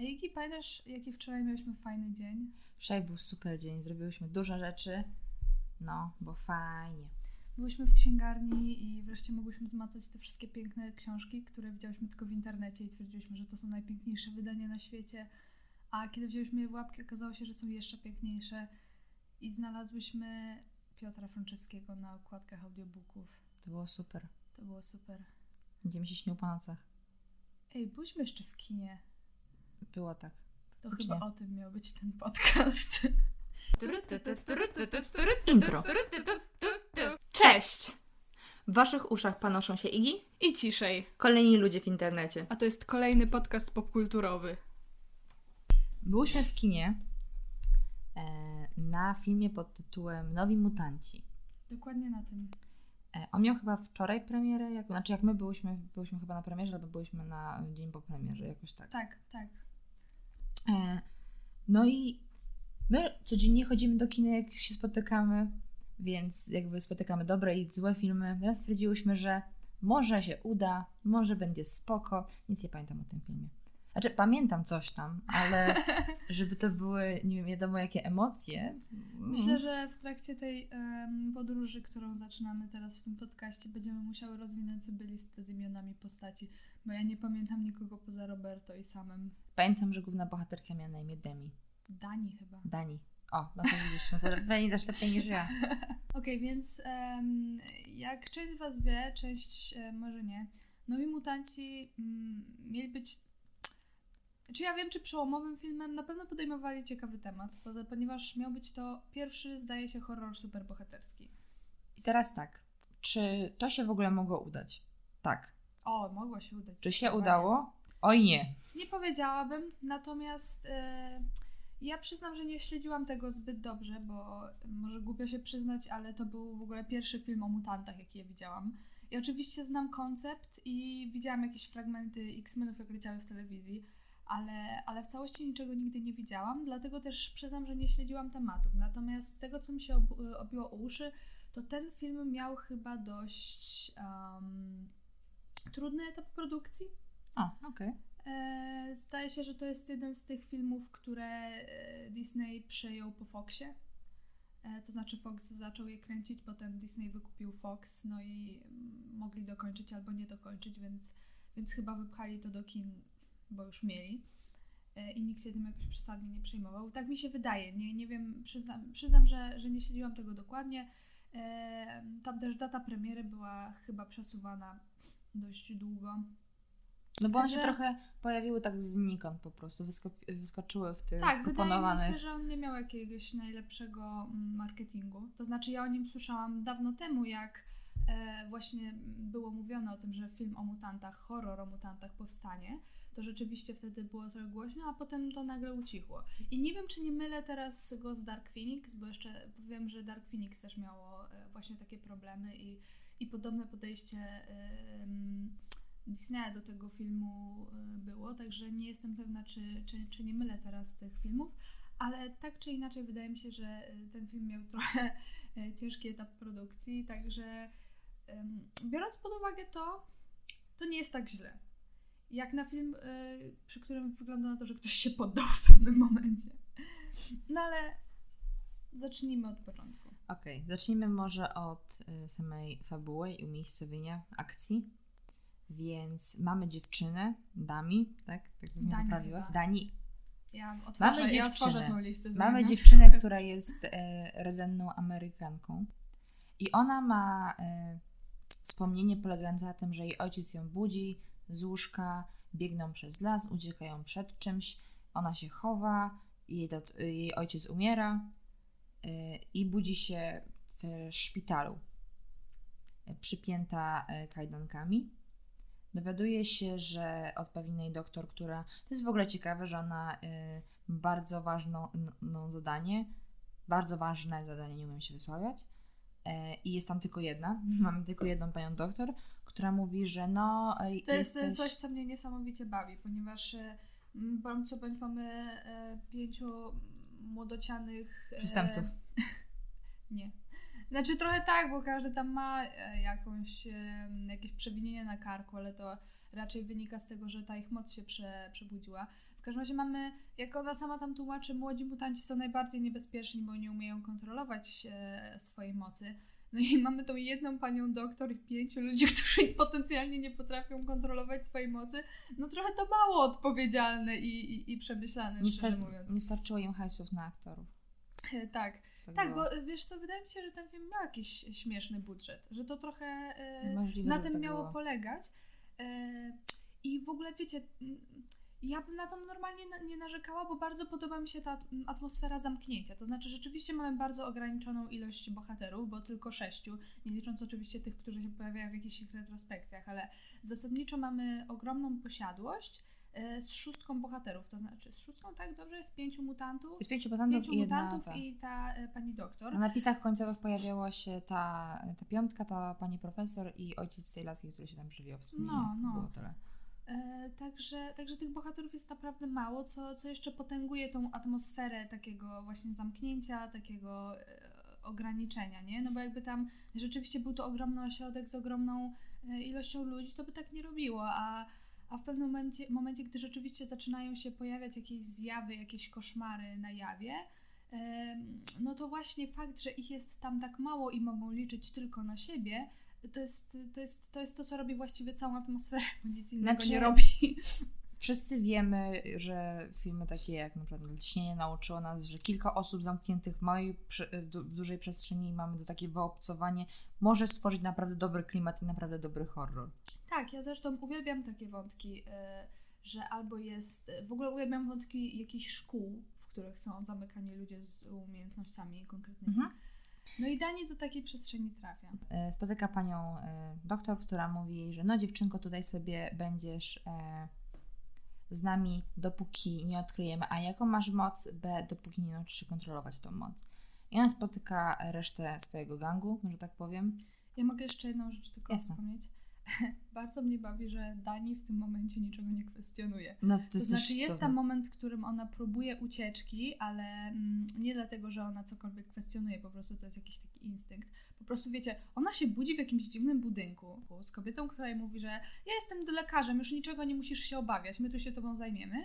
Ej, Igi, pamiętasz, jaki wczoraj mieliśmy fajny dzień? Wczoraj był super dzień, zrobiłyśmy dużo rzeczy. No, bo fajnie. Byłyśmy w księgarni i wreszcie mogłyśmy zmacać te wszystkie piękne książki, które widziałyśmy tylko w internecie i twierdziłyśmy, że to są najpiękniejsze wydania na świecie. A kiedy wzięłyśmy je w łapki, okazało się, że są jeszcze piękniejsze. I znalazłyśmy Piotra Franceskiego na okładkach audiobooków. To było super. To było super. Będziemy się śnił po nocach. Ej, byliśmy jeszcze w kinie. Było tak. To Faktycznie. chyba o tym miał być ten podcast. Intro. Cześć! W waszych uszach panoszą się Igi? I ciszej. Kolejni ludzie w internecie. A to jest kolejny podcast popkulturowy. Byłyśmy w kinie e, na filmie pod tytułem Nowi Mutanci. Dokładnie na tym. E, on miał chyba wczoraj premierę, jak, znaczy jak my byłyśmy, byłyśmy chyba na premierze, albo byłyśmy na dzień po premierze, jakoś tak. Tak, tak. E, no i my codziennie chodzimy do kina, jak się spotykamy, więc jakby spotykamy dobre i złe filmy. Raz stwierdziłyśmy, że może się uda, może będzie spoko. Nic nie pamiętam o tym filmie. Znaczy, pamiętam coś tam, ale żeby to były, nie wiem, wiadomo jakie emocje. Myślę, że w trakcie tej em, podróży, którą zaczynamy teraz w tym podcaście, będziemy musiały rozwinąć sobie listę z imionami postaci, bo ja nie pamiętam nikogo poza Roberto i samym Pamiętam, że główna bohaterka miała na imię Demi. Dani chyba. Dani. O, no to widzisz, no to Dani też lepiej niż ja. Okej, więc em, jak część z Was wie, część e, może nie, Nowi Mutanci mm, mieli być. Czy ja wiem, czy przełomowym filmem? Na pewno podejmowali ciekawy temat, ponieważ miał być to pierwszy, zdaje się, horror superbohaterski. I teraz tak, czy to się w ogóle mogło udać? Tak. O, mogło się udać. Czy się udało? Oj nie. Nie powiedziałabym, natomiast e, ja przyznam, że nie śledziłam tego zbyt dobrze, bo może głupio się przyznać, ale to był w ogóle pierwszy film o mutantach, jaki ja widziałam. I oczywiście znam koncept i widziałam jakieś fragmenty X-Menów, jak leciały w telewizji, ale, ale w całości niczego nigdy nie widziałam, dlatego też przyznam, że nie śledziłam tematów. Natomiast z tego, co mi się ob- obiło o uszy, to ten film miał chyba dość um, trudny etap produkcji. O, okej. E, Zdaje się, że to jest jeden z tych filmów, które e, Disney przejął po Foxie. E, To znaczy Fox zaczął je kręcić, potem Disney wykupił Fox, no i mm, mogli dokończyć albo nie dokończyć, więc, więc chyba wypchali to do kin, bo już mieli. E, I nikt się tym jakoś przesadnie nie przejmował. Tak mi się wydaje. Nie, nie wiem, przyznam, przyznam że, że nie śledziłam tego dokładnie. E, Tam też data premiery była chyba przesuwana dość długo. No bo one się trochę pojawiły tak znikąd po prostu, wysko- wyskoczyły w tych Tak, wydaje mi proponowanych. się, że on nie miał jakiegoś najlepszego mm, marketingu. To znaczy, ja o nim słyszałam dawno temu, jak e, właśnie było mówione o tym, że film o mutantach, horror o mutantach powstanie. To rzeczywiście wtedy było trochę głośno, a potem to nagle ucichło. I nie wiem, czy nie mylę teraz go z Dark Phoenix, bo jeszcze wiem, że Dark Phoenix też miało e, właśnie takie problemy i, i podobne podejście em, Disneya do tego filmu e, było, także nie jestem pewna, czy, czy, czy nie mylę teraz tych filmów, ale tak czy inaczej wydaje mi się, że e, ten film miał trochę e, ciężki etap produkcji, także biorąc pod uwagę to, to nie jest tak źle. Jak na film, e, przy którym wygląda na to, że ktoś się poddał w pewnym momencie. No ale zacznijmy od początku. Okej, zacznijmy może od y, samej fabuły i umiejscowienia akcji. Więc mamy dziewczynę, Dami, tak? Tak mnie Dani poprawiłaś? chyba. Dani. Ja otworzę, Mamy ja otworzę dziewczynę. tą listę. Mamy imion. dziewczynę, która jest e, rdzenną Amerykanką. I ona ma e, wspomnienie polegające na tym, że jej ojciec ją budzi z łóżka, biegną przez las, uciekają przed czymś, ona się chowa, jej, jej ojciec umiera e, i budzi się w szpitalu, e, przypięta e, kajdankami. Dowiaduje się, że od pewnej doktor, która. To jest w ogóle ciekawe, że ona y, bardzo ważną no, zadanie, bardzo ważne zadanie, nie umiem się wysławiać. E, I jest tam tylko jedna. Mamy tylko jedną panią doktor, która mówi, że no. e, To jest e, jesteś... coś, co mnie niesamowicie bawi, ponieważ e, bądź co bądź mamy pięciu młodocianych... Przestępców. Nie. Znaczy trochę tak, bo każdy tam ma jakąś, jakieś przewinienie na karku, ale to raczej wynika z tego, że ta ich moc się prze, przebudziła. W każdym razie mamy, jak ona sama tam tłumaczy, młodzi mutanci są najbardziej niebezpieczni, bo nie umieją kontrolować swojej mocy. No i mamy tą jedną panią doktor i pięciu ludzi, którzy potencjalnie nie potrafią kontrolować swojej mocy. No trochę to mało odpowiedzialne i, i, i przemyślane, Nie, szczerze mówiąc. nie starczyło im hajsów na aktorów. E, Tak, Tak, tak, bo e, wiesz co, wydaje mi się, że ten film miał jakiś śmieszny budżet, że to trochę e, Możliwe, na tym tak miało było. polegać. E, I w ogóle wiecie, ja bym na to normalnie nie narzekała, bo bardzo podoba mi się ta m, atmosfera zamknięcia. To znaczy, rzeczywiście mamy bardzo ograniczoną ilość bohaterów, bo tylko sześciu, nie licząc oczywiście tych, którzy się pojawiają w jakichś ich retrospekcjach, ale zasadniczo mamy ogromną posiadłość e, z szóstką bohaterów. To znaczy, z szóstką, tak dobrze, jest pięciu mutantów. Z pięciu mutantów Pięciu i jedna mutantów ta. i ta e, pani doktor. Na napisach końcowych pojawiała się ta, ta piątka, ta pani profesor i ojciec tej laski, który się tam wspomnieniach. No, no. Było tyle. E, także, także tych bohaterów jest naprawdę mało, co, co jeszcze potęguje tą atmosferę takiego właśnie zamknięcia, takiego e, ograniczenia, nie? No bo jakby tam rzeczywiście był to ogromny ośrodek z ogromną e, ilością ludzi, to by tak nie robiło, a, a w pewnym momencie, momencie, gdy rzeczywiście zaczynają się pojawiać jakieś zjawy, jakieś koszmary na jawie, no to właśnie fakt, że ich jest tam tak mało i mogą liczyć tylko na siebie, to jest to, jest, to, jest to co robi właściwie całą atmosferę, bo nic innego Znaczy- nie robi. Wszyscy wiemy, że filmy takie jak na przykład Lśnienie nauczyło nas, że kilka osób zamkniętych w, małej, w, du- w dużej przestrzeni i mamy to takie wyobcowanie, może stworzyć naprawdę dobry klimat i naprawdę dobry horror. Tak, ja zresztą uwielbiam takie wątki, e, że albo jest. W ogóle uwielbiam wątki jakichś szkół, w których są zamykani ludzie z umiejętnościami konkretnymi. Mhm. No i Dani do takiej przestrzeni trafia. E, Spotyka panią e, doktor, która mówi jej, że no dziewczynko, tutaj sobie będziesz e, z nami, dopóki nie odkryjemy A, jaką masz moc, B, dopóki nie nauczysz się kontrolować tą moc. I ona spotyka resztę swojego gangu, że tak powiem. Ja mogę jeszcze jedną rzecz tylko Jasne. wspomnieć. Bardzo mnie bawi, że Dani w tym momencie niczego nie kwestionuje. No, to, To znaczy jest tam moment, w którym ona próbuje ucieczki, ale mm, nie dlatego, że ona cokolwiek kwestionuje, po prostu to jest jakiś taki instynkt. Po prostu wiecie, ona się budzi w jakimś dziwnym budynku z kobietą, która jej mówi, że ja jestem do lekarzem, już niczego nie musisz się obawiać, my tu się tobą zajmiemy.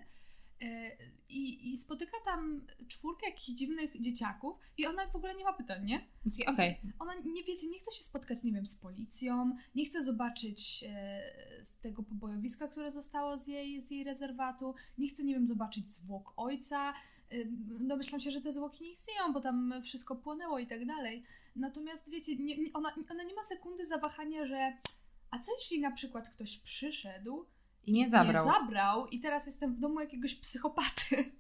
E, I, I spotyka tam czwórkę jakichś dziwnych dzieciaków i ona w ogóle nie ma pytań, nie? Okej, Ona, nie wiecie, nie chce się spotkać, nie wiem, z policją, nie chce zobaczyć e, z tego pobojowiska, które zostało z jej, z jej rezerwatu, nie chce, nie wiem, zobaczyć zwłok ojca. E, domyślam się, że te zwłoki nie istnieją, bo tam wszystko płonęło i tak dalej. Natomiast wiecie, nie, ona, ona nie ma sekundy zawahania, że a co jeśli na przykład ktoś przyszedł i mnie zabrał. mnie zabrał i teraz jestem w domu jakiegoś psychopaty.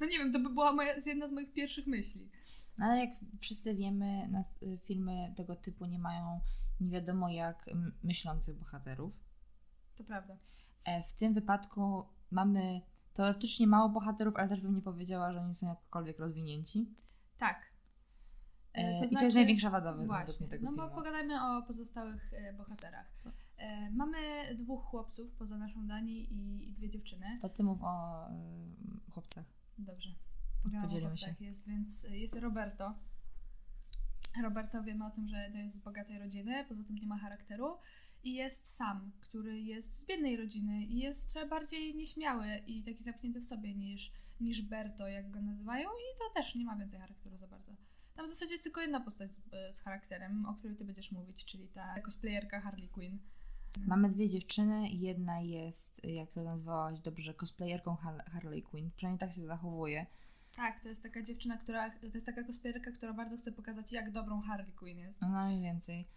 No nie wiem, to by była moja, jedna z moich pierwszych myśli. No, ale jak wszyscy wiemy, nas, y, filmy tego typu nie mają nie wiadomo jak myślących bohaterów. To prawda. E, W tym wypadku mamy teoretycznie mało bohaterów, ale też bym nie powiedziała, że oni są jakkolwiek rozwinięci. Tak. E, E, I to jest największa wada według mnie tego no filmu. bo pogadajmy o pozostałych e, bohaterach. E, mamy dwóch chłopców poza naszą Dani i, i dwie dziewczyny. To ty mów o y, chłopcach. Dobrze. Pogadamy Podzielimy o chłopcach. Jest, więc jest Roberto. Roberto wiemy o tym, że to jest z bogatej rodziny, poza tym nie ma charakteru. I jest Sam, który jest z biednej rodziny i jest bardziej nieśmiały i taki zamknięty w sobie niż, niż Berto, jak go nazywają. I to też nie ma więcej charakteru za bardzo. Tam w zasadzie jest tylko jedna postać z, z charakterem, o której ty będziesz mówić, czyli ta cosplayerka Harley Quinn. Mamy dwie dziewczyny. Jedna jest, jak to nazwałaś dobrze, cosplayerką Har- Harley Quinn. Przynajmniej tak się zachowuje. Tak, to jest taka dziewczyna, która, to jest taka cosplayerka, która bardzo chce pokazać, jak dobrą Harley Quinn jest. No mniej więcej.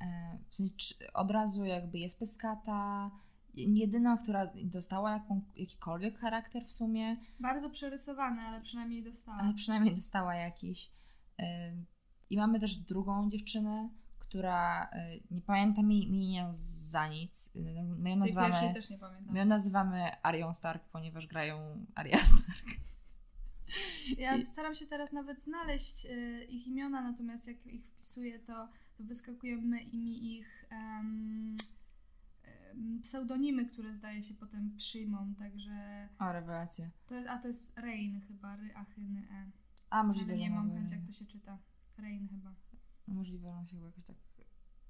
E, w sensie, od razu jakby jest pyskata. Jedyna, która dostała jaką, jakikolwiek charakter w sumie, Bardzo przerysowane, ale przynajmniej dostała. ale przynajmniej dostała jakiś. E, I mamy też drugą dziewczynę, która e, nie pamiętam jej imienia za nic. E, My ją nazywamy, też nie pamiętam. my ją nazywamy Arią Stark, ponieważ grają Arya Stark. Ja staram się teraz nawet znaleźć y, ich imiona, natomiast jak ich wpisuję, to, to wyskakują mi- ich em, pseudonimy, które zdaje się potem przyjmą, także O, rewelacja. to jest, a to jest Rain chyba, Ry, Achyny, E. A możliwe, Ale nie mam pojęcia jak to się czyta. Rain chyba. No możliwe, że ona się chyba jakoś tak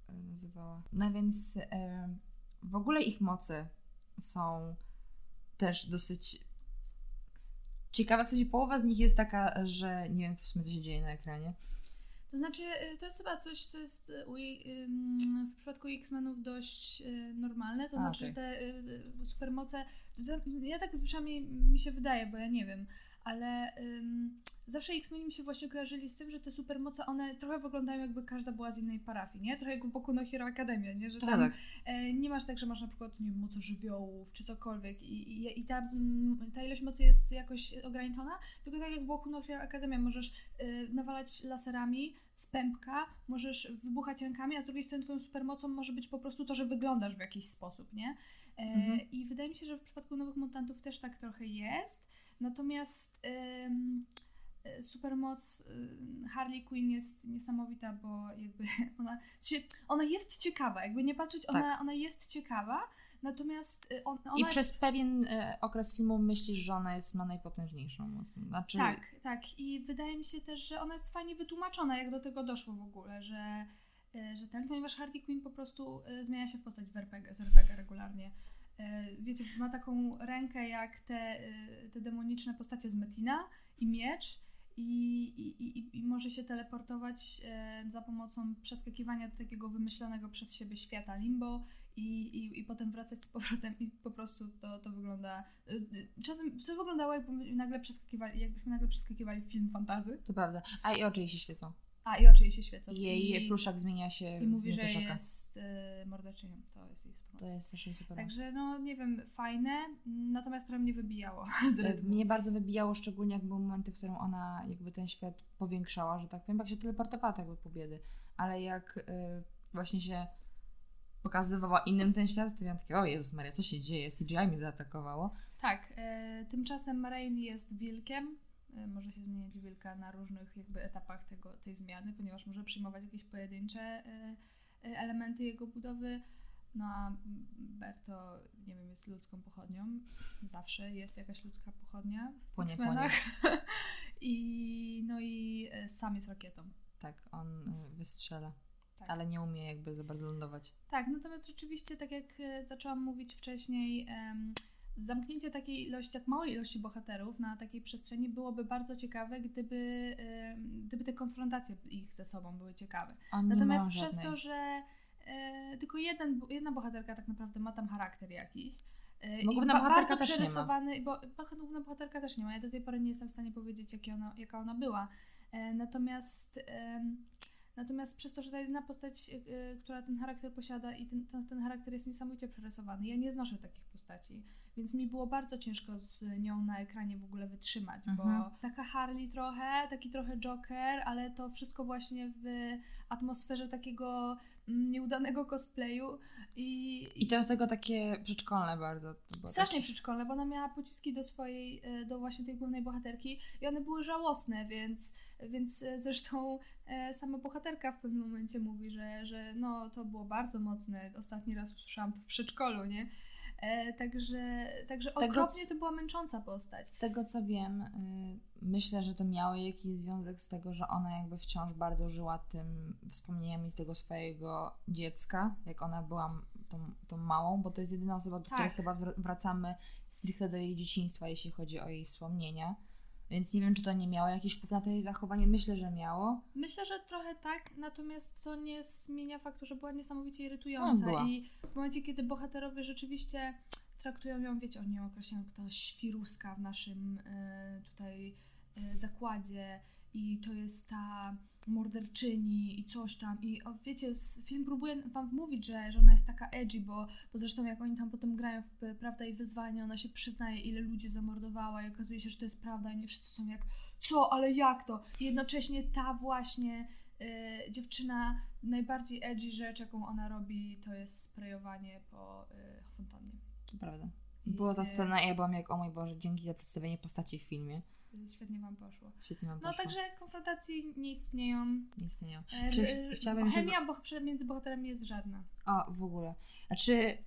e, nazywała. No więc e, w ogóle ich moce są też dosyć ciekawe, w sensie połowa z nich jest taka, że nie wiem w sumie co się dzieje na ekranie. To znaczy, y, to jest chyba coś, co jest w przypadku X-Menów dość y, normalne. To A, znaczy, że te y, y, supermoce. Ja tak przynajmniej mi się wydaje, bo ja nie wiem, ale ym, zawsze X-Meni mi się właśnie kojarzyli z tym, że te supermoce, one trochę wyglądają jakby każda była z innej parafii, nie? Trochę jak w Boku no Hero Academia, nie? Że Tak, tam e, nie masz tak, że masz na przykład, nie wiem, moce żywiołów czy cokolwiek i, i, i ta, ta ilość mocy jest jakoś ograniczona, tylko tak jak w Boku no Hero Academia możesz e, nawalać laserami z pępka, możesz wybuchać rękami, a z drugiej strony twoją supermocą może być po prostu to, że wyglądasz w jakiś sposób, nie? E, Mhm. I wydaje mi się, że w przypadku Nowych Mutantów też tak trochę jest, natomiast e, supermoc e, Harley Quinn jest niesamowita, bo jakby ona, ona jest ciekawa, jakby nie patrzeć, ona, Tak. ona jest ciekawa, natomiast e, on, I ona... przez pewien e, okres filmu myślisz, że ona jest ma najpotężniejszą moc. Znaczy, Tak, tak. I wydaje mi się też, że ona jest fajnie wytłumaczona, jak do tego doszło w ogóle, że, e, że ten, ponieważ Harley Quinn po prostu e, zmienia się w postać w RPG, z RPG regularnie. E, Wiecie, ma taką rękę jak te, e, te demoniczne postacie z Metina i miecz. I, i, i, może się teleportować e, za pomocą przeskakiwania do takiego wymyślonego przez siebie świata limbo i, i, i potem wracać z powrotem i po prostu to, to wygląda. Czasem to wyglądało jakby nagle przeskakiwali, jakbyśmy nagle przeskakiwali film fantazy. to prawda. A i oczy się świecą. A i oczy jej się świecą. Jej I, pluszak zmienia się i mówi, w że pluszaka. jest y, morderczynią. To jest jej. To jest też jej super. Także no nie wiem, fajne, natomiast trochę mnie wybijało z E, rytmu. Mnie bardzo wybijało, szczególnie jak były momenty, w którym ona jakby ten świat powiększała, że tak powiem, jak się teleportowała tak jakby po biedy. Ale jak e, właśnie się pokazywała innym ten świat, to miałam takie, o Jezus Maria, co się dzieje? CGI mnie zaatakowało. Tak, e, tymczasem Rain jest wilkiem. E, może się zmieniać wilka na różnych jakby etapach tego, tej zmiany, ponieważ może przyjmować jakieś pojedyncze e, e, elementy jego budowy. No a Berto, nie wiem, jest ludzką pochodnią. Zawsze jest jakaś ludzka pochodnia w Płonie. I no i sam jest rakietą. Tak, on wystrzela, Tak. ale nie umie jakby za bardzo lądować. Tak, natomiast rzeczywiście, tak jak zaczęłam mówić wcześniej, em, zamknięcie takiej ilości, tak małej ilości bohaterów na takiej przestrzeni byłoby bardzo ciekawe, gdyby, gdyby te konfrontacje ich ze sobą były ciekawe. Natomiast przez żadnej. to, że e, tylko jeden, jedna bohaterka tak naprawdę ma tam charakter jakiś. e, i główna ba- bohaterka bardzo przerysowany, bo główna bohaterka też nie ma. Ja do tej pory nie jestem w stanie powiedzieć, jaki ona, jaka ona była. E, natomiast Natomiast przez to, że ta jedyna postać, która ten charakter posiada i ten, ten, ten charakter jest niesamowicie przerysowany, ja nie znoszę takich postaci, więc mi było bardzo ciężko z nią na ekranie w ogóle wytrzymać, bo Mhm. taka Harley trochę, taki trochę Joker, ale to wszystko właśnie w atmosferze takiego mm, nieudanego cosplayu i, I to do tego takie przedszkolne bardzo. Strasznie też- przedszkolne, bo ona miała pociski do swojej, e, do właśnie tej głównej bohaterki i one były żałosne, więc, więc zresztą e, sama bohaterka w pewnym momencie mówi, że, że no to było bardzo mocne. Ostatni raz usłyszałam to w przedszkolu, nie? E, także także Z tego, okropnie c- to była męcząca postać. Z tego co wiem, y, myślę, że to miało jakiś związek z tego, że ona jakby wciąż bardzo żyła tym wspomnieniami tego swojego dziecka, jak ona była tą, tą małą, bo to jest jedyna osoba, do której Tak. chyba wr- wracamy stricte do jej dzieciństwa, jeśli chodzi o jej wspomnienia. Więc nie wiem, czy to nie miało jakiś wpływ na to jej zachowanie. Myślę, że miało. Myślę, że trochę tak, natomiast to nie zmienia faktu, że była niesamowicie irytująca No, była. i w momencie, kiedy bohaterowie rzeczywiście traktują ją, wiecie, oni ją określają jak ta świruska w naszym e, tutaj e, zakładzie i to jest ta morderczyni i coś tam i o, wiecie, film próbuje wam wmówić, że, że ona jest taka edgy, bo, bo zresztą jak oni tam potem grają w Prawda i Wyzwanie, ona się przyznaje, ile ludzi zamordowała i okazuje się, że to jest prawda i oni wszyscy są jak co, ale jak to? I jednocześnie ta właśnie e, dziewczyna, najbardziej edgy rzecz, jaką ona robi, to jest sprejowanie po e, fontannie. To prawda. Była ta e, scena i ja byłam jak, o mój Boże, dzięki za przedstawienie postaci w filmie. Świetnie wam poszło. Świetnie mam No poszło. także konfrontacje nie istnieją. Nie istnieją. E, Czy e, chciałabym, żeby- chemia bo, między bohaterami jest żadna. O, w ogóle. Znaczy,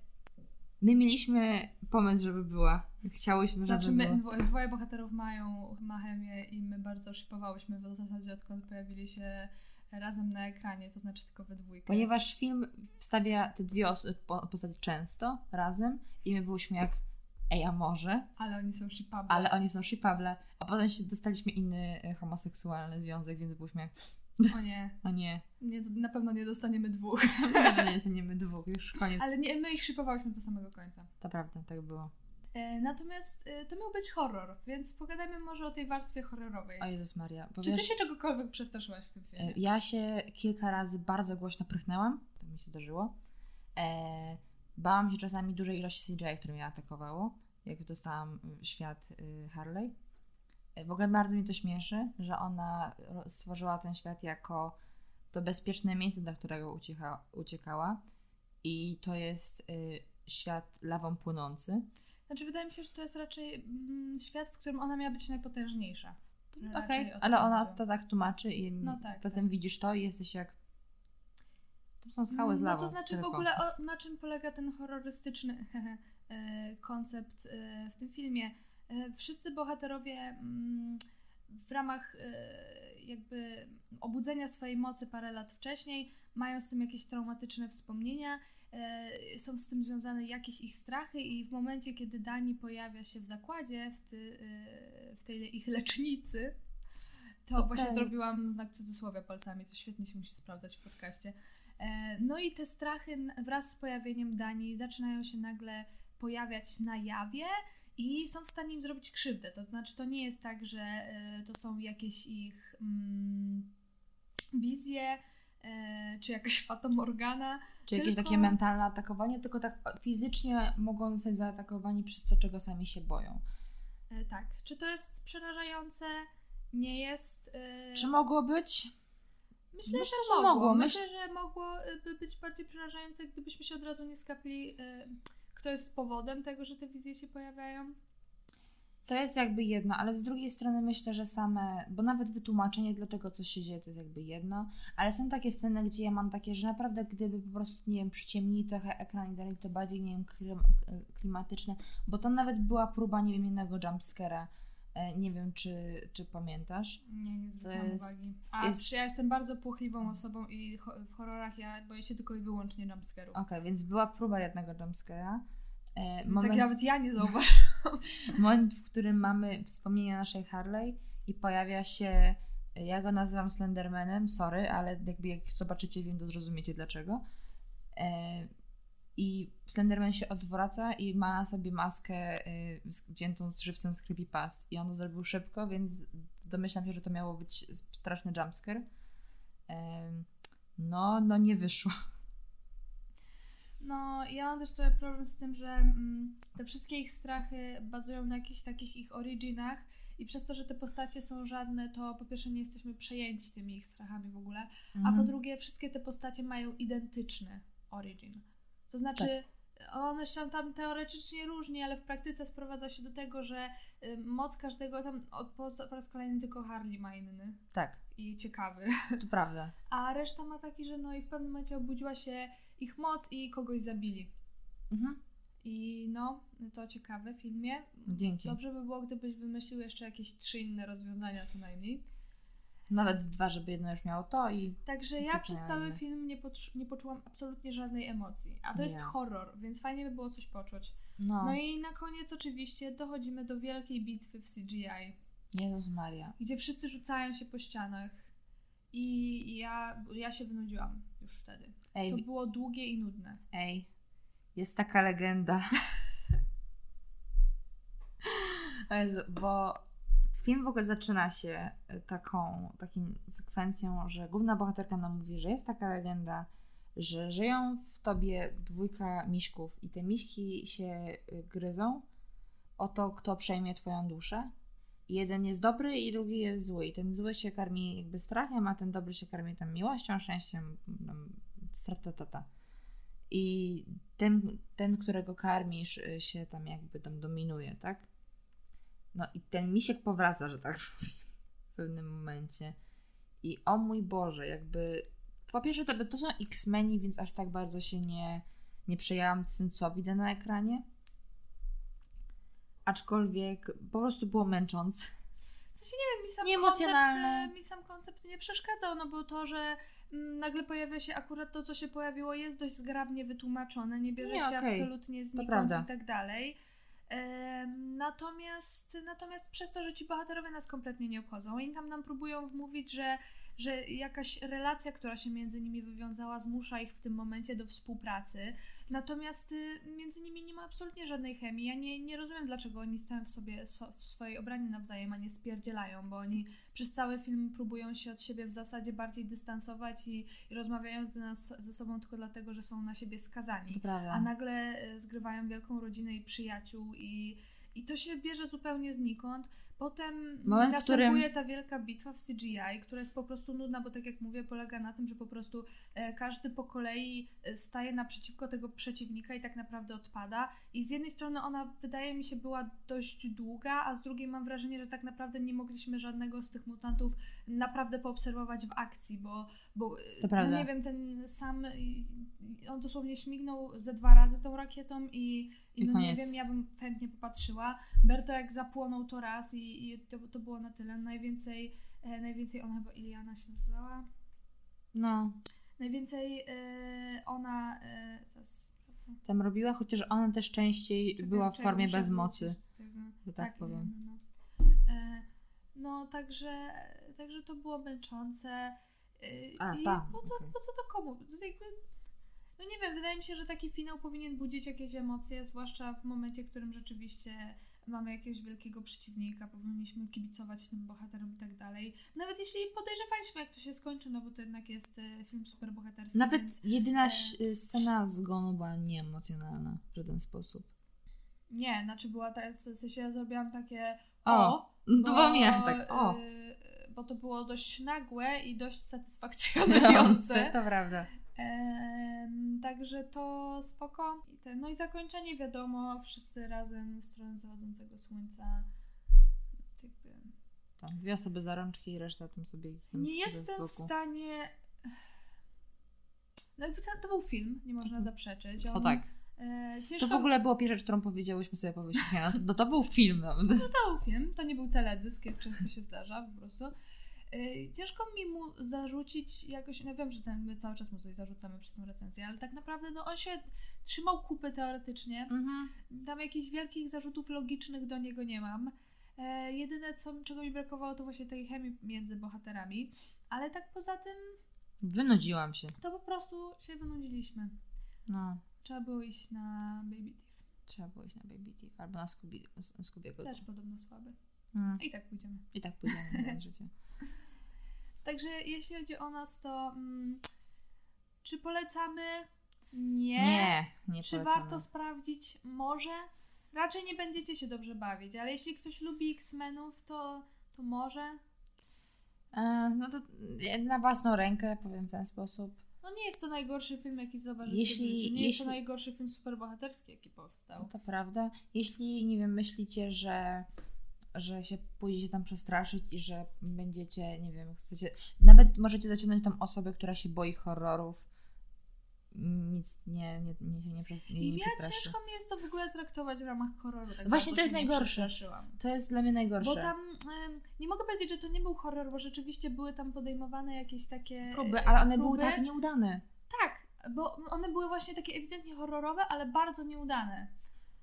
my mieliśmy pomysł, żeby była. Chciałyśmy, Znaczy żeby my, była. dwo- dwoje bohaterów mają ma chemię i my bardzo szypowałyśmy w zasadzie odkąd pojawili się razem na ekranie, to znaczy tylko we dwójkę. Ponieważ film wstawia te dwie os- po- postacie często razem i my byłyśmy jak ej, a może? Ale oni są shipable. Ale oni są shipable. A potem się dostaliśmy inny e, homoseksualny związek, więc byliśmy jak, O nie, o nie, nie, na pewno nie dostaniemy dwóch. nie zostaniemy dwóch, już koniec. Ale nie, my ich shipowałyśmy do samego końca. To prawda, tak było. E, natomiast e, to miał być horror, więc pogadajmy może o tej warstwie horrorowej. O Jezus Maria. Bo Czy ty wiesz, się czegokolwiek przestraszyłaś w tym filmie? e, Ja się kilka razy bardzo głośno prychnęłam, to mi się zdarzyło. E, bałam się czasami dużej ilości CGI, które mnie atakowało, jak dostałam w świat y, Harley. E, W ogóle bardzo mi to śmieszy, że ona stworzyła ten świat jako to bezpieczne miejsce, do którego ucieka, uciekała. I to jest y, świat lawą płynący. Znaczy, wydaje mi się, że to jest raczej mm, świat, w którym ona miała być najpotężniejsza. Okej, raczej o to ale ona to tak tłumaczy i No tak, potem widzisz to i jesteś jak... To są skały z No lawą. to znaczy w tylko. ogóle o, na czym polega ten horrorystyczny koncept e, w tym filmie. E, Wszyscy bohaterowie mm, w ramach jakby obudzenia swojej mocy parę lat wcześniej mają z tym jakieś traumatyczne wspomnienia, są z tym związane jakieś ich strachy i w momencie, kiedy Dani pojawia się w zakładzie, w, ty, w tej ich lecznicy, to Okej. właśnie zrobiłam znak cudzysłowia palcami, to świetnie się musi sprawdzać w podcaście. E, No i te strachy wraz z pojawieniem Dani zaczynają się nagle pojawiać na jawie i są w stanie im zrobić krzywdę. To znaczy, to nie jest tak, że e, to są jakieś ich mm, wizje e, czy jakaś fatamorgana. Czy jakieś tylko- takie mentalne atakowanie, tylko tak fizycznie mogą zostać zaatakowani przez to, czego sami się boją. E, Tak. Czy to jest przerażające? Nie jest. Czy mogło być? Myślę, Myślę, że że mogło. mogło. Myślę, że mogłoby być bardziej przerażające, gdybyśmy się od razu nie skapli, kto jest powodem tego, że te wizje się pojawiają. To jest jakby jedno, ale z drugiej strony myślę, że same, bo nawet wytłumaczenie, dlaczego coś się dzieje, to jest jakby jedno, ale są takie sceny, gdzie ja mam takie, że naprawdę gdyby po prostu, nie wiem, przyciemnili trochę ekran i dali to bardziej, nie wiem, klim- klimatyczne, bo to nawet była próba, nie wiem, jednego jumpscare'a, nie wiem, czy, czy pamiętasz. Nie, nie zwróciłam jest- uwagi. A jest- ja jestem bardzo płochliwą osobą i w horrorach ja boję się tylko i wyłącznie jumpscare'ów. Okej, więc była próba jednego jumpscare'a. E, Więc jak nawet ja nie zauważam. moment, w którym mamy wspomnienia naszej Harley i pojawia się, ja go nazywam Slendermanem, sorry, ale jakby jak zobaczycie film, to zrozumiecie dlaczego. E, I Slenderman się odwraca i ma na sobie maskę z- wziętą z żywcem z creepypast i on to zrobił szybko, więc domyślam się, że to miało być straszny jumpscare. No, no nie wyszło. No, ja mam też trochę problem z tym, że mm, te wszystkie ich strachy bazują na jakichś takich ich originach i przez to, że te postacie są żadne, to po pierwsze nie jesteśmy przejęci tymi ich strachami w ogóle, a Mhm. po drugie wszystkie te postacie mają identyczny origin. To znaczy, one się tam teoretycznie różni, ale w praktyce sprowadza się do tego, że y, moc każdego tam po, po raz kolejny tylko Harley ma inny Tak, i ciekawy. to prawda. A reszta ma taki, że no i w pewnym momencie obudziła się ich moc i kogoś zabili. Mhm. I no, to ciekawe w filmie. Dzięki. Dobrze by było, gdybyś wymyślił jeszcze jakieś trzy inne rozwiązania co najmniej. Nawet dwa, żeby jedno już miało to i Także ja przez cały film nie, poczu- nie poczułam absolutnie żadnej emocji. A to jest Nie. horror, więc fajnie by było coś poczuć. no, No i na koniec oczywiście dochodzimy do wielkiej bitwy w CGI, Jezus Maria. gdzie wszyscy rzucają się po ścianach. I ja, ja się wynudziłam już wtedy. Ej, To było długie i nudne. ej, jest taka legenda. Jezu, bo film w ogóle zaczyna się e, taką, takim sekwencją, że główna bohaterka nam mówi, że jest taka legenda, że żyją w tobie dwójka miśków i te miśki się y, gryzą o to, kto przejmie twoją duszę. I jeden jest dobry i drugi jest zły. I ten zły się karmi jakby strachem, a ten dobry się karmi tam miłością, szczęściem, stratatata. I ten, ten, którego karmisz, y, się tam jakby tam dominuje, tak? No i ten misiek powraca, że tak powiem, w pewnym momencie. I o mój Boże, jakby. Po pierwsze, to, to są X-Meni, więc aż tak bardzo się nie, nie przejęłam z tym, co widzę na ekranie. Aczkolwiek po prostu było męczące. W sensie nie wiem, mi sam, Nieemocjonalne. koncept, e, mi sam koncept nie przeszkadzał, no bo to, że mm, nagle pojawia się akurat to, co się pojawiło, jest dość zgrabnie wytłumaczone, nie bierze Nie, się okej. absolutnie znikąd i tak dalej. Natomiast, natomiast przez to, że ci bohaterowie nas kompletnie nie obchodzą, oni tam nam próbują wmówić, że, że jakaś relacja, która się między nimi wywiązała, zmusza ich w tym momencie do współpracy. Natomiast y, między nimi nie ma absolutnie żadnej chemii. Ja nie, nie rozumiem, dlaczego oni stają w sobie so, w swojej obranie nawzajem, a nie spierdzielają, bo oni przez cały film próbują się od siebie w zasadzie bardziej dystansować i, i rozmawiają z nas ze sobą tylko dlatego, że są na siebie skazani a nagle e, zgrywają wielką rodzinę i przyjaciół i, i to się bierze zupełnie znikąd. Potem Moment, następuje którym- ta wielka bitwa w CGI, która jest po prostu nudna, bo tak jak mówię, polega na tym, że po prostu e, każdy po kolei e, staje naprzeciwko tego przeciwnika i tak naprawdę odpada. I z jednej strony ona wydaje mi się była dość długa, a z drugiej mam wrażenie, że tak naprawdę nie mogliśmy żadnego z tych mutantów naprawdę poobserwować w akcji, bo, bo e, no nie wiem, ten sam on dosłownie śmignął ze dwa razy tą rakietą i, i, I no nie koniec. wiem, ja bym chętnie popatrzyła. Berto jak zapłonął to raz i, i to, to było na tyle. Najwięcej, e, najwięcej ona chyba Iliana się nazywała. No, Najwięcej e, ona e, prawda? tam robiła, chociaż ona też częściej Czekaj, była w formie bez mocy, że tak, powiem. No, no. No także, także to było męczące. E, A, I tak, po, co, okej. po co to komu? To jakby, no nie wiem, wydaje mi się, że taki finał powinien budzić jakieś emocje, zwłaszcza w momencie, w którym rzeczywiście mamy jakiegoś wielkiego przeciwnika, powinniśmy kibicować tym bohaterom i tak dalej. Nawet jeśli podejrzewaliśmy, jak to się skończy, no bo to jednak jest e, film superbohaterski. Nawet więc... jedyna e, ś- scena zgonu była nieemocjonalna w żaden sposób. Nie, znaczy była ta, w sensie ja zrobiłam takie O, o Było mnie, tak, o. y, bo to było dość nagłe i dość satysfakcjonujące. to prawda. Także to spoko. No i zakończenie wiadomo, wszyscy razem w stronę zachodzącego słońca. Jakby Tam dwie osoby za rączki i reszta tam sobie gdzieś tam nie jestem w stanie. No to, to był film, nie można zaprzeczyć. To On, tak. E, To w ogóle było pierwsze, rzecz, którą powiedziałyśmy sobie po wyjściu. No, to, był film. No. to był film, to nie był teledysk, jak często się zdarza po prostu. Yy, Ciężko mi mu zarzucić jakoś, no wiem, że ten, my cały czas mu coś zarzucamy przez tą recenzję, ale tak naprawdę no on się trzymał kupy teoretycznie. Mhm. Tam jakichś wielkich zarzutów logicznych do niego nie mam. E, jedyne, co, czego mi brakowało, to właśnie tej chemii między bohaterami, ale tak poza tym, Wynudziłam się. to po prostu się wynudziliśmy. No. Trzeba było iść na Baby Thief. Trzeba było iść na Baby Teeth albo na Scooby- Scoobiego. Też podobno słaby. Mm. I tak pójdziemy. I tak pójdziemy na życie. Także jeśli chodzi o nas, to mm, czy polecamy? Nie. Nie, nie Czy polecamy. warto sprawdzić? Może. Raczej nie będziecie się dobrze bawić, ale jeśli ktoś lubi X-Menów, to, to może. E, no to na własną rękę powiem w ten sposób. No nie jest to najgorszy film, jaki zobaczycie Jeśli-. Nie jest to jeśli- najgorszy film superbohaterski, jaki powstał. To prawda. Jeśli, nie wiem, myślicie, że, że się pójdziecie tam przestraszyć i że będziecie, nie wiem, chcecie. Nawet możecie zaciągnąć tam osobę, która się boi horrorów. Nic nie, nie, nie, się nie, nie, I nie ja przestraszy. ciężko mi jest to w ogóle traktować w ramach horroru. Tak Właśnie to jest najgorsze. To jest dla mnie najgorsze. Bo tam nie mogę powiedzieć, że to nie był horror, bo rzeczywiście były tam podejmowane jakieś takie. próby, e, ale one były próby. tak nieudane. Tak, bo one były właśnie takie ewidentnie horrorowe, ale bardzo nieudane.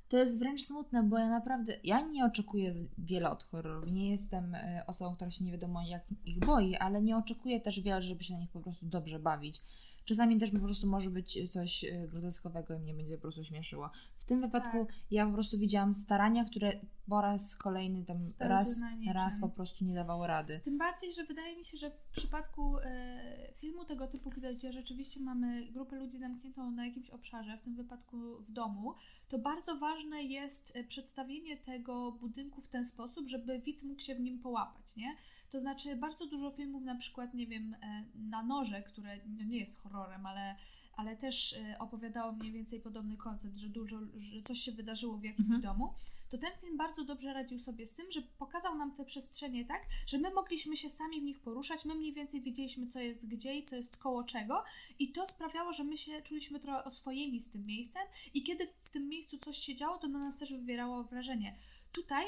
To jest wręcz smutne, bo ja naprawdę, ja nie oczekuję wiele od horrorów. Nie jestem e, osobą, która się nie wiadomo jak ich boi, ale nie oczekuję też wiele, żeby się na nich po prostu dobrze bawić. Czasami też po prostu może być coś e, groteskowego i mnie będzie po prostu śmieszyło. W tym wypadku Tak. ja po prostu widziałam starania, które po raz kolejny tam Spełzły raz, raz po prostu nie dawały rady. Tym bardziej, że wydaje mi się, że w przypadku e, filmu tego typu, gdzie rzeczywiście mamy grupę ludzi zamkniętą na jakimś obszarze, w tym wypadku w domu, to bardzo ważne jest e, przedstawienie tego budynku w ten sposób, żeby widz mógł się w nim połapać, nie? To znaczy bardzo dużo filmów, na przykład, nie wiem, e, na noże, które no nie jest horrorem, ale, ale też e, opowiadało mniej więcej podobny koncept, że dużo, że coś się wydarzyło w jakimś Mhm. domu, to ten film bardzo dobrze radził sobie z tym, że pokazał nam te przestrzenie tak, że my mogliśmy się sami w nich poruszać, my mniej więcej wiedzieliśmy, co jest gdzie i co jest koło czego, i to sprawiało, że my się czuliśmy trochę oswojeni z tym miejscem, i kiedy w tym miejscu coś się działo, to na nas też wywierało wrażenie. Tutaj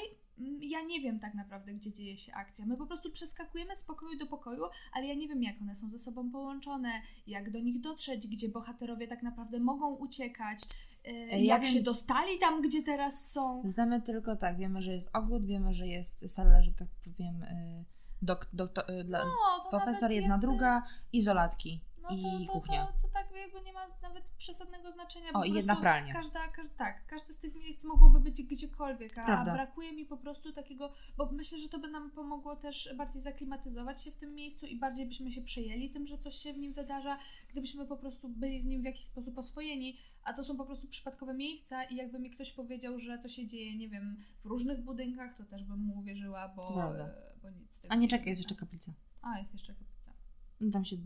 ja nie wiem tak naprawdę, gdzie dzieje się akcja. My po prostu przeskakujemy z pokoju do pokoju, ale ja nie wiem, jak one są ze sobą połączone, jak do nich dotrzeć, gdzie bohaterowie tak naprawdę mogą uciekać. e, ja jak wiem- się dostali tam, gdzie teraz są. Znamy tylko tak, wiemy, że jest ogród, wiemy, że jest sala, że tak powiem, y, dok, doktor, y, dla, No, profesor jedna, jakby- druga, izolatki No i to, to, kuchnia. To, to tak jakby nie ma nawet przesadnego znaczenia. O, i jedna pralnia. Każda, każda, tak, każde z tych miejsc mogłoby być gdziekolwiek, a, a brakuje mi po prostu takiego, bo myślę, że to by nam pomogło też bardziej zaklimatyzować się w tym miejscu i bardziej byśmy się przejęli tym, że coś się w nim wydarza, gdybyśmy po prostu byli z nim w jakiś sposób oswojeni, a to są po prostu przypadkowe miejsca i jakby mi ktoś powiedział, że to się dzieje, nie wiem, w różnych budynkach, to też bym mu uwierzyła, bo, bo nic z tego A nie czekaj, jest jeszcze kaplica. A, jest jeszcze kaplica. No, Tam się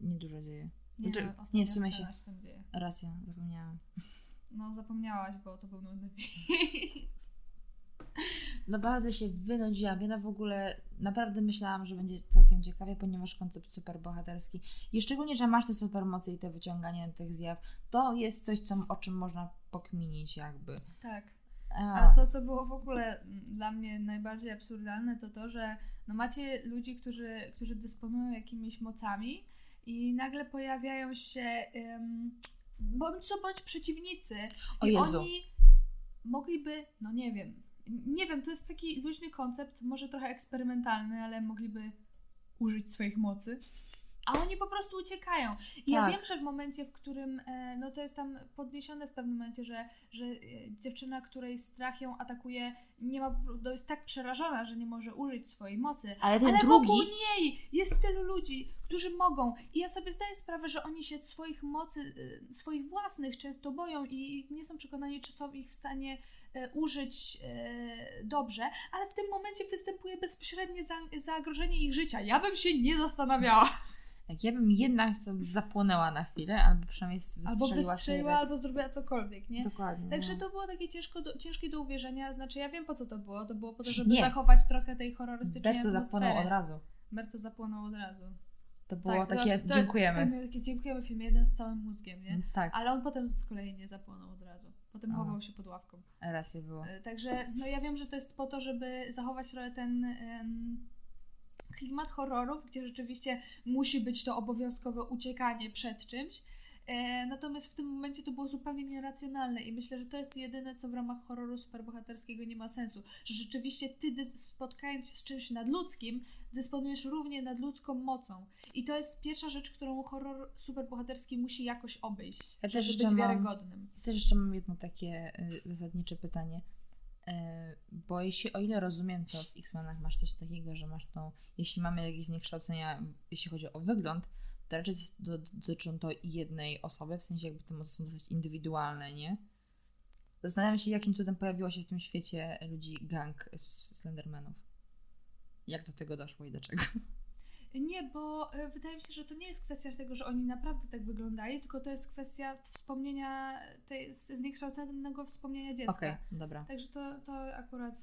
niedużo dzieje. Nie, Znaczy, nie, w sumie scena się- tam dzieje. Racja, zapomniałam. No, zapomniałaś, bo to był nudny Naprawdę się wynudziłam. Ja w ogóle naprawdę myślałam, że będzie całkiem ciekawie, ponieważ koncept superbohaterski i szczególnie, że masz te supermoce i te wyciąganie tych zjaw, to jest coś, co, o czym można pokminić jakby. Tak. A, A to, co było w ogóle mm, dla mnie najbardziej absurdalne, to to, że no macie ludzi, którzy, którzy dysponują jakimiś mocami i nagle pojawiają się um, bądź co bądź przeciwnicy i Jezu. oni mogliby, no nie wiem, nie wiem, to jest taki luźny koncept, może trochę eksperymentalny, ale mogliby użyć swoich mocy. A oni po prostu uciekają. I ja Tak. wiem, że w momencie, w którym, e, no to jest tam podniesione w pewnym momencie, że, że e, dziewczyna, której strach ją atakuje, nie ma, to jest tak przerażona, że nie może użyć swojej mocy. ale ten Ale drugi, wokół niej jest tylu ludzi, którzy mogą. I ja sobie zdaję sprawę, że oni się swoich mocy, y, swoich własnych często boją i nie są przekonani, czy są ich w stanie e, użyć e, dobrze, ale w tym momencie występuje bezpośrednie za- zagrożenie ich życia. Ja bym się nie zastanawiała. Jak ja bym jednak zapłonęła na chwilę, albo przynajmniej Albo wystrzeliła wystrzeliła, sobie. albo zrobiła cokolwiek, nie? Dokładnie. Także no. to było takie ciężko do, ciężkie do uwierzenia. Znaczy, ja wiem po co to było. To było po to, żeby Nie. zachować trochę tej horrorystycznej Berto zapłonął atmosfery. od razu. Berto zapłonął od razu. To było Tak, to- takie, to- dziękujemy. Tak, miał takie dziękujemy film jeden z całym mózgiem, nie? tak, Ale on potem z kolei nie zapłonął od razu. Potem chował się pod ławką. racja było. E, Także no ja wiem, że to jest po to, żeby zachować trochę ten em, klimat horrorów, gdzie rzeczywiście musi być to obowiązkowe uciekanie przed czymś. E, natomiast w tym momencie to było zupełnie nieracjonalne i myślę, że to jest jedyne, co w ramach horroru superbohaterskiego nie ma sensu. Że rzeczywiście ty, spotkając się z czymś nadludzkim, dysponujesz równie nadludzką mocą. I to jest pierwsza rzecz, którą horror superbohaterski musi jakoś obejść, Ja żeby być mam- wiarygodnym. Też jeszcze mam jedno takie y, zasadnicze pytanie. E, Bo jeśli, o ile rozumiem, to w X-Menach masz coś takiego, że masz tą, jeśli mamy jakieś zniekształcenia, jeśli chodzi o wygląd, to raczej do- dotyczą to jednej osoby, w sensie jakby te moce są dosyć indywidualne, nie? Zastanawiam się, jakim cudem pojawiło się w tym świecie ludzi gang Slendermanów. Jak do tego doszło i dlaczego? Nie, bo e, wydaje mi się, że to nie jest kwestia tego, że oni naprawdę tak wyglądali, tylko to jest kwestia wspomnienia, tej, zniekształconego wspomnienia dziecka. Okej, dobra, Także to, to akurat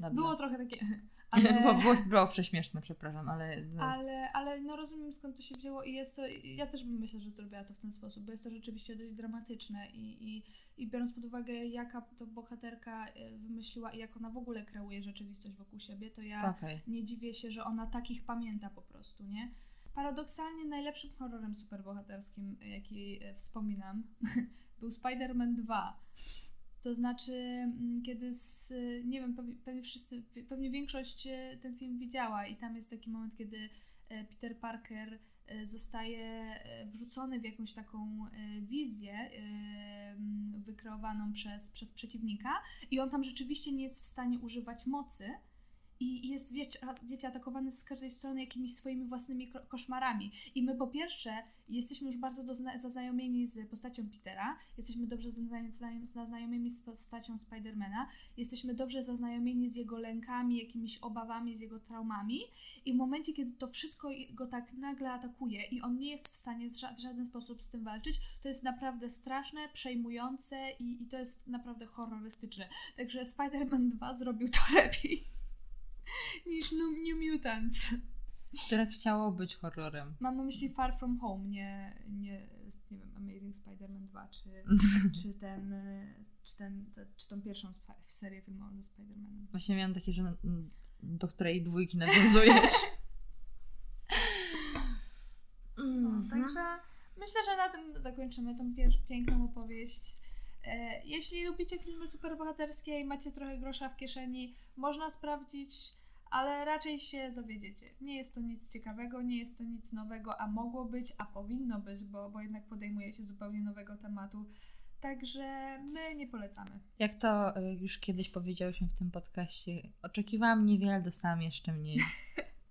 dobrze. było trochę takie. Ale... Było, było, było prześmieszne, przepraszam, ale... no, ale, ale no rozumiem skąd to się wzięło i jest to. Ja też bym myślę, że zrobiła to w ten sposób, bo jest to rzeczywiście dość dramatyczne i, i, i biorąc pod uwagę, jaka to bohaterka e, wymyśliła i jak ona w ogóle kreuje rzeczywistość wokół siebie, to ja. Okej. nie dziwię się, że ona takich pamięta po prostu, nie? Paradoksalnie najlepszym horrorem superbohaterskim, jaki e, wspominam, był Spider-Man 2. To znaczy, mm, kiedy z, nie wiem, pewnie, wszyscy, pewnie większość e, ten film widziała i tam jest taki moment, kiedy e, Peter Parker e, zostaje e, wrzucony w jakąś taką e, wizję e, wykreowaną przez, przez przeciwnika i on tam rzeczywiście nie jest w stanie używać mocy i jest, wiecie, atakowany z każdej strony jakimiś swoimi własnymi ko- koszmarami. I my po pierwsze jesteśmy już bardzo zaznajomieni z postacią Petera, jesteśmy dobrze zazna- zna- zaznajomieni z postacią Spidermana, jesteśmy dobrze zaznajomieni z jego lękami, jakimiś obawami, z jego traumami i w momencie, kiedy to wszystko go tak nagle atakuje i on nie jest w stanie w żaden sposób z tym walczyć, to jest naprawdę straszne, przejmujące i, i to jest naprawdę horrorystyczne. Także Spider-Man 2 zrobił to lepiej niż New, Mutants. Które chciało być horrorem. Mam na myśli Far From Home, nie, nie, nie wiem, Amazing Spider-Man 2, czy, czy ten, czy ten, te, czy tą pierwszą serię filmową ze Spider-Manem. Właśnie miałam takie, że mm, do której dwójki nawiązujesz. No, Mhm. także myślę, że na tym zakończymy tą piękną opowieść. E, jeśli lubicie filmy superbohaterskie i macie trochę grosza w kieszeni, można sprawdzić, ale raczej się zawiedziecie. Nie jest to nic ciekawego, nie jest to nic nowego, a mogło być, a powinno być, bo, bo jednak podejmuje się zupełnie nowego tematu. Także my nie polecamy. Jak to y, już kiedyś powiedziałyśmy w tym podcaście, oczekiwałam niewiele, dostałam jeszcze mniej.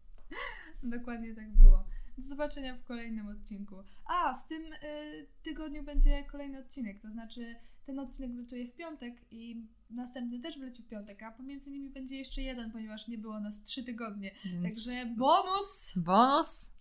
Dokładnie tak było. Do zobaczenia w kolejnym odcinku. A, w tym y, tygodniu będzie kolejny odcinek, to znaczy ten odcinek wlatuje w piątek i następny też wleci w piątek, a pomiędzy nimi będzie jeszcze jeden, ponieważ nie było nas trzy tygodnie. Więc Także bonus! bonus